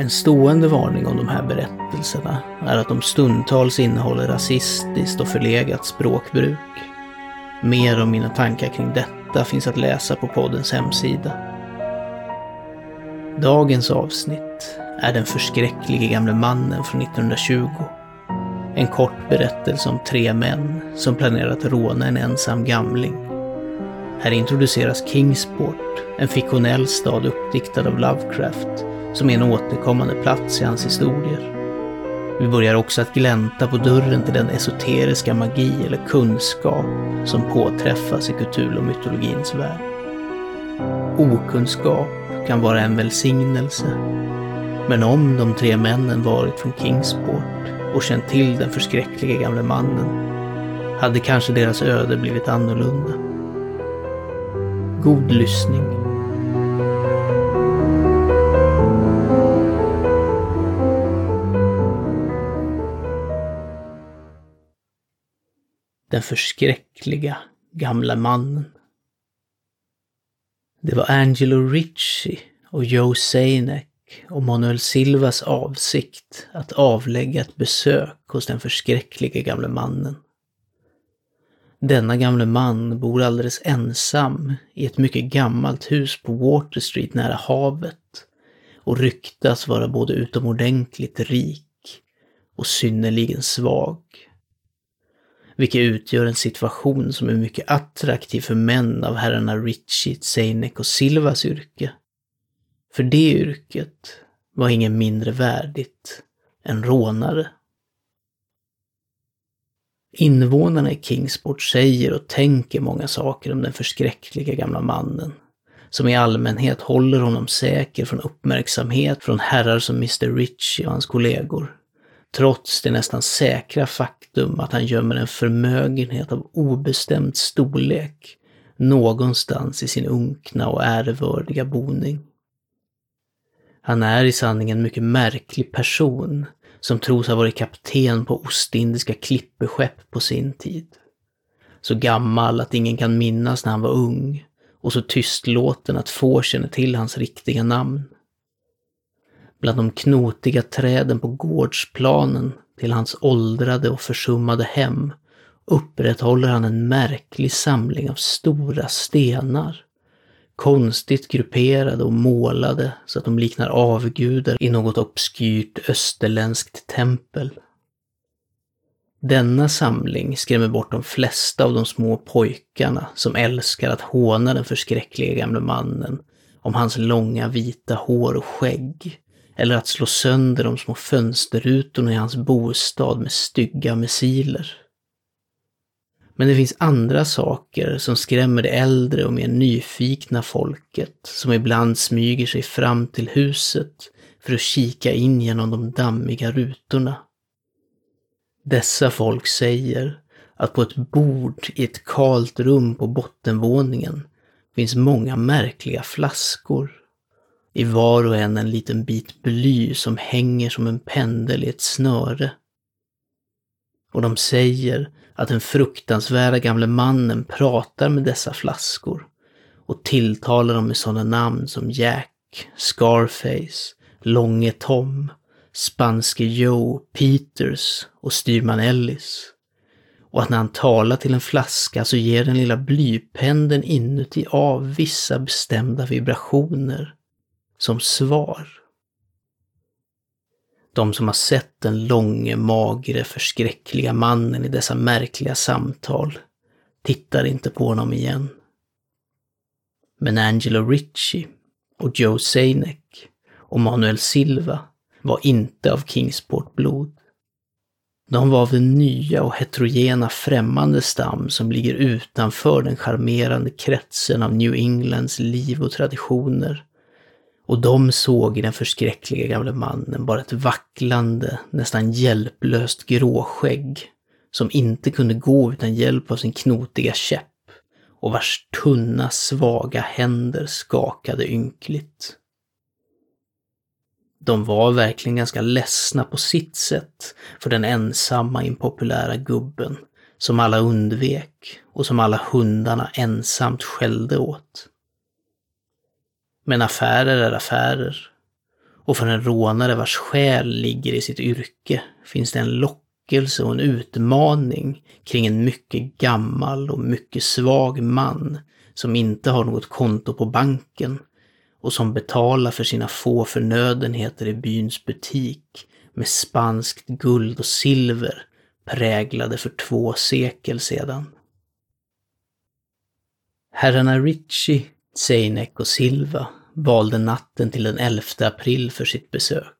En stående varning om de här berättelserna är att de stundtals innehåller rasistiskt och förlegat språkbruk. Mer om mina tankar kring detta finns att läsa på poddens hemsida. Dagens avsnitt är Den förskräcklige gamle mannen från 1920. En kort berättelse om tre män som planerar att råna en ensam gamling. Här introduceras Kingsport, en fiktionell stad uppdiktad av Lovecraft, som är en återkommande plats i hans historier. Vi börjar också att glänta på dörren till den esoteriska magi eller kunskap som påträffas i Cthulhu-mytologins värld. Okunskap kan vara en välsignelse. Men om de tre männen varit från Kingsport och känt till den förskräckliga gamle mannen hade kanske deras öde blivit annorlunda. God lyssning. Den förskräckliga gamla mannen. Det var Angelo Ricci och Joe Seinek och Manuel Silvas avsikt att avlägga ett besök hos den förskräcklige gamle mannen. Denna gamle man bor alldeles ensam i ett mycket gammalt hus på Water Street nära havet och ryktas vara både utomordentligt rik och synnerligen svag vilket utgör en situation som är mycket attraktiv för män av herrarna Ritchie, Seinek och Silvas yrke. För det yrket var ingen mindre värdigt än rånare. Invånarna i Kingsport säger och tänker många saker om den förskräckliga gamla mannen, som i allmänhet håller honom säker från uppmärksamhet från herrar som Mr Ritchie och hans kollegor trots det nästan säkra faktum att han gömmer en förmögenhet av obestämd storlek någonstans i sin unkna och ärevördiga boning. Han är i sanning en mycket märklig person som tros ha varit kapten på Ostindiska klippeskepp på sin tid. Så gammal att ingen kan minnas när han var ung och så tystlåten att få känner till hans riktiga namn bland de knotiga träden på gårdsplanen till hans åldrade och försummade hem upprätthåller han en märklig samling av stora stenar. Konstigt grupperade och målade så att de liknar avgudar i något obskyrt österländskt tempel. Denna samling skrämmer bort de flesta av de små pojkarna som älskar att håna den förskräckliga gamle mannen om hans långa vita hår och skägg eller att slå sönder de små fönsterrutorna i hans bostad med stygga missiler. Men det finns andra saker som skrämmer det äldre och mer nyfikna folket som ibland smyger sig fram till huset för att kika in genom de dammiga rutorna. Dessa folk säger att på ett bord i ett kalt rum på bottenvåningen finns många märkliga flaskor i var och en en liten bit bly som hänger som en pendel i ett snöre. Och de säger att den fruktansvärda gamle mannen pratar med dessa flaskor och tilltalar dem med sådana namn som Jack, Scarface, Långe Tom, Spanske Joe, Peters och Styrman Ellis. Och att när han talar till en flaska så ger den lilla blypendeln inuti av vissa bestämda vibrationer som svar. De som har sett den långe, magre, förskräckliga mannen i dessa märkliga samtal tittar inte på honom igen. Men Angelo Ritchie och Joe Seinek och Manuel Silva var inte av Kingsport blod. De var av den nya och heterogena främmande stam som ligger utanför den charmerande kretsen av New Englands liv och traditioner och de såg i den förskräckliga gamle mannen bara ett vacklande, nästan hjälplöst gråskägg som inte kunde gå utan hjälp av sin knotiga käpp och vars tunna, svaga händer skakade ynkligt. De var verkligen ganska ledsna på sitt sätt för den ensamma impopulära gubben som alla undvek och som alla hundarna ensamt skällde åt. Men affärer är affärer. Och för en rånare vars själ ligger i sitt yrke finns det en lockelse och en utmaning kring en mycket gammal och mycket svag man som inte har något konto på banken och som betalar för sina få förnödenheter i byns butik med spanskt guld och silver präglade för två sekel sedan. Herrarna Ritchie, Seinek och Silva valde natten till den 11 april för sitt besök.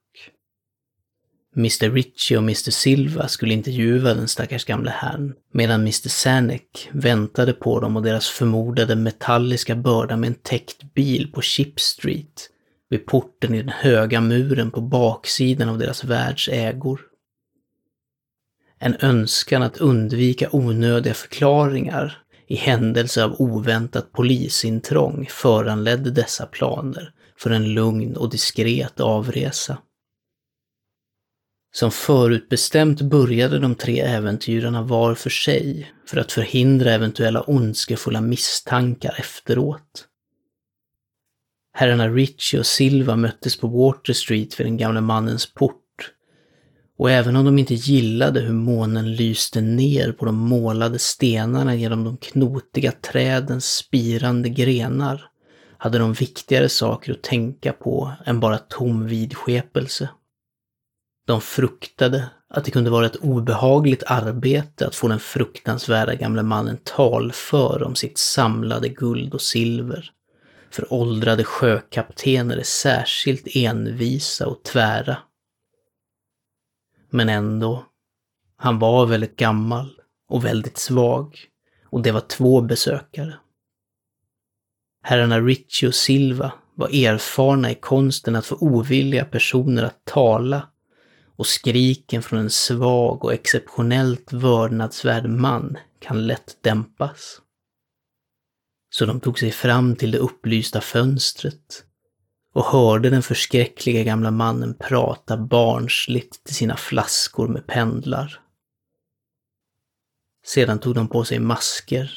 Mr Ritchie och Mr Silva skulle intervjua den stackars gamle herrn, medan Mr Sanek väntade på dem och deras förmodade metalliska börda med en täckt bil på Chip Street, vid porten i den höga muren på baksidan av deras världs ägor. En önskan att undvika onödiga förklaringar i händelse av oväntat polisintrång föranledde dessa planer för en lugn och diskret avresa. Som förutbestämt började de tre äventyrarna var för sig för att förhindra eventuella ondskefulla misstankar efteråt. Herrarna Ritchie och Silva möttes på Water Street vid den gamle mannens port och även om de inte gillade hur månen lyste ner på de målade stenarna genom de knotiga trädens spirande grenar, hade de viktigare saker att tänka på än bara tom vidskepelse. De fruktade att det kunde vara ett obehagligt arbete att få den fruktansvärda gamle mannen talför om sitt samlade guld och silver. För åldrade sjökaptener är särskilt envisa och tvära. Men ändå, han var väldigt gammal och väldigt svag och det var två besökare. Herrarna Ritchie och Silva var erfarna i konsten att få ovilliga personer att tala och skriken från en svag och exceptionellt vördnadsvärd man kan lätt dämpas. Så de tog sig fram till det upplysta fönstret och hörde den förskräckliga gamla mannen prata barnsligt till sina flaskor med pendlar. Sedan tog de på sig masker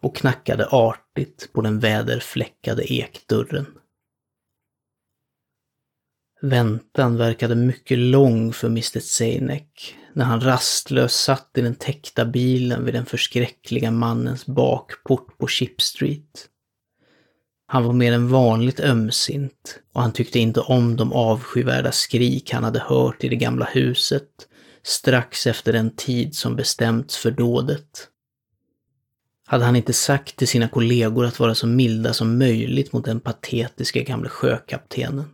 och knackade artigt på den väderfläckade ekdörren. Väntan verkade mycket lång för Mr Seinek när han rastlöst satt i den täckta bilen vid den förskräckliga mannens bakport på Chip Street. Han var mer än vanligt ömsint och han tyckte inte om de avskyvärda skrik han hade hört i det gamla huset strax efter den tid som bestämts för dådet. Hade han inte sagt till sina kollegor att vara så milda som möjligt mot den patetiska gamle sjökaptenen?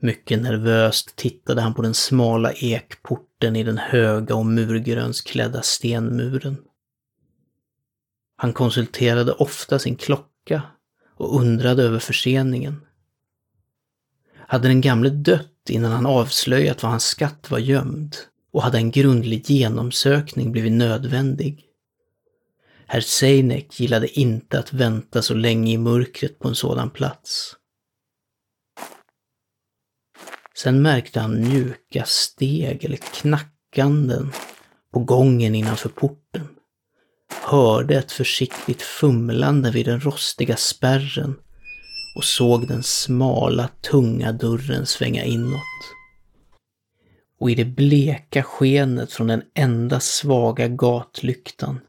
Mycket nervöst tittade han på den smala ekporten i den höga och murgrönsklädda stenmuren. Han konsulterade ofta sin klocka och undrade över förseningen. Hade den gamle dött innan han avslöjat var hans skatt var gömd och hade en grundlig genomsökning blivit nödvändig? Herr Seinek gillade inte att vänta så länge i mörkret på en sådan plats. Sen märkte han mjuka steg eller knackanden på gången innanför porten hörde ett försiktigt fumlande vid den rostiga spärren och såg den smala, tunga dörren svänga inåt. Och i det bleka skenet från den enda svaga gatlyktan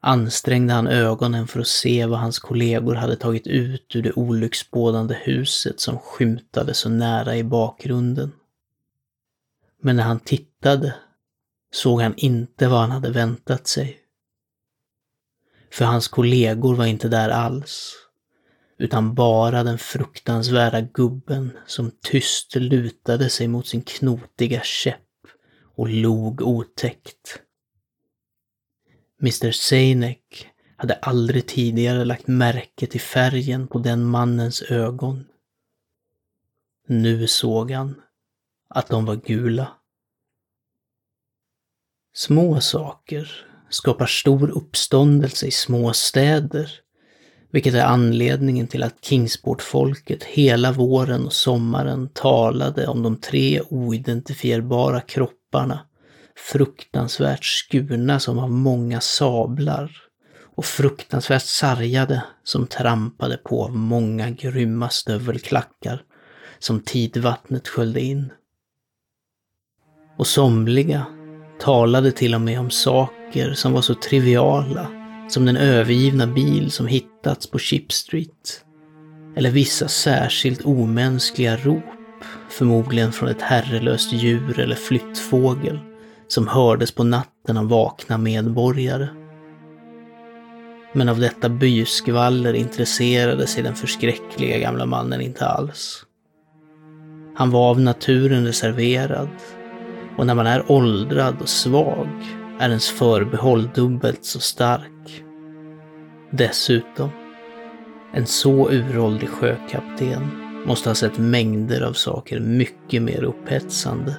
ansträngde han ögonen för att se vad hans kollegor hade tagit ut ur det olycksbådande huset som skymtade så nära i bakgrunden. Men när han tittade såg han inte vad han hade väntat sig. För hans kollegor var inte där alls. Utan bara den fruktansvärda gubben som tyst lutade sig mot sin knotiga käpp och log otäckt. Mr Seinek hade aldrig tidigare lagt märke till färgen på den mannens ögon. Nu såg han att de var gula. Små saker skapar stor uppståndelse i små städer, vilket är anledningen till att Kingsport-folket hela våren och sommaren talade om de tre oidentifierbara kropparna, fruktansvärt skurna som av många sablar och fruktansvärt sargade som trampade på av många grymma stövelklackar som tidvattnet sköljde in. Och somliga talade till och med om saker som var så triviala som den övergivna bil som hittats på Chip Street. Eller vissa särskilt omänskliga rop, förmodligen från ett herrelöst djur eller flyttfågel, som hördes på natten av vakna medborgare. Men av detta byskvaller intresserade sig den förskräckliga gamla mannen inte alls. Han var av naturen reserverad och när man är åldrad och svag är ens förbehåll dubbelt så stark. Dessutom, en så uråldrig sjökapten måste ha sett mängder av saker mycket mer upphetsande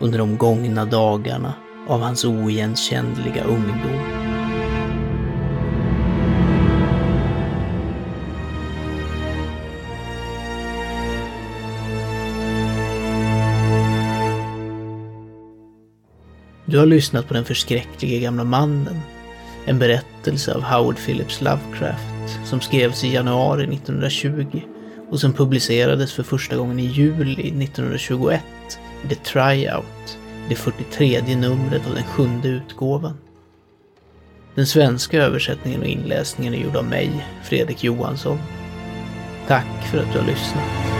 under de gångna dagarna av hans oigenkännliga ungdom. Du har lyssnat på Den förskräcklige gamla mannen. En berättelse av Howard Phillips Lovecraft som skrevs i januari 1920 och som publicerades för första gången i juli 1921 i The Tryout, det 43 numret av den sjunde utgåvan. Den svenska översättningen och inläsningen är gjord av mig, Fredrik Johansson. Tack för att du har lyssnat.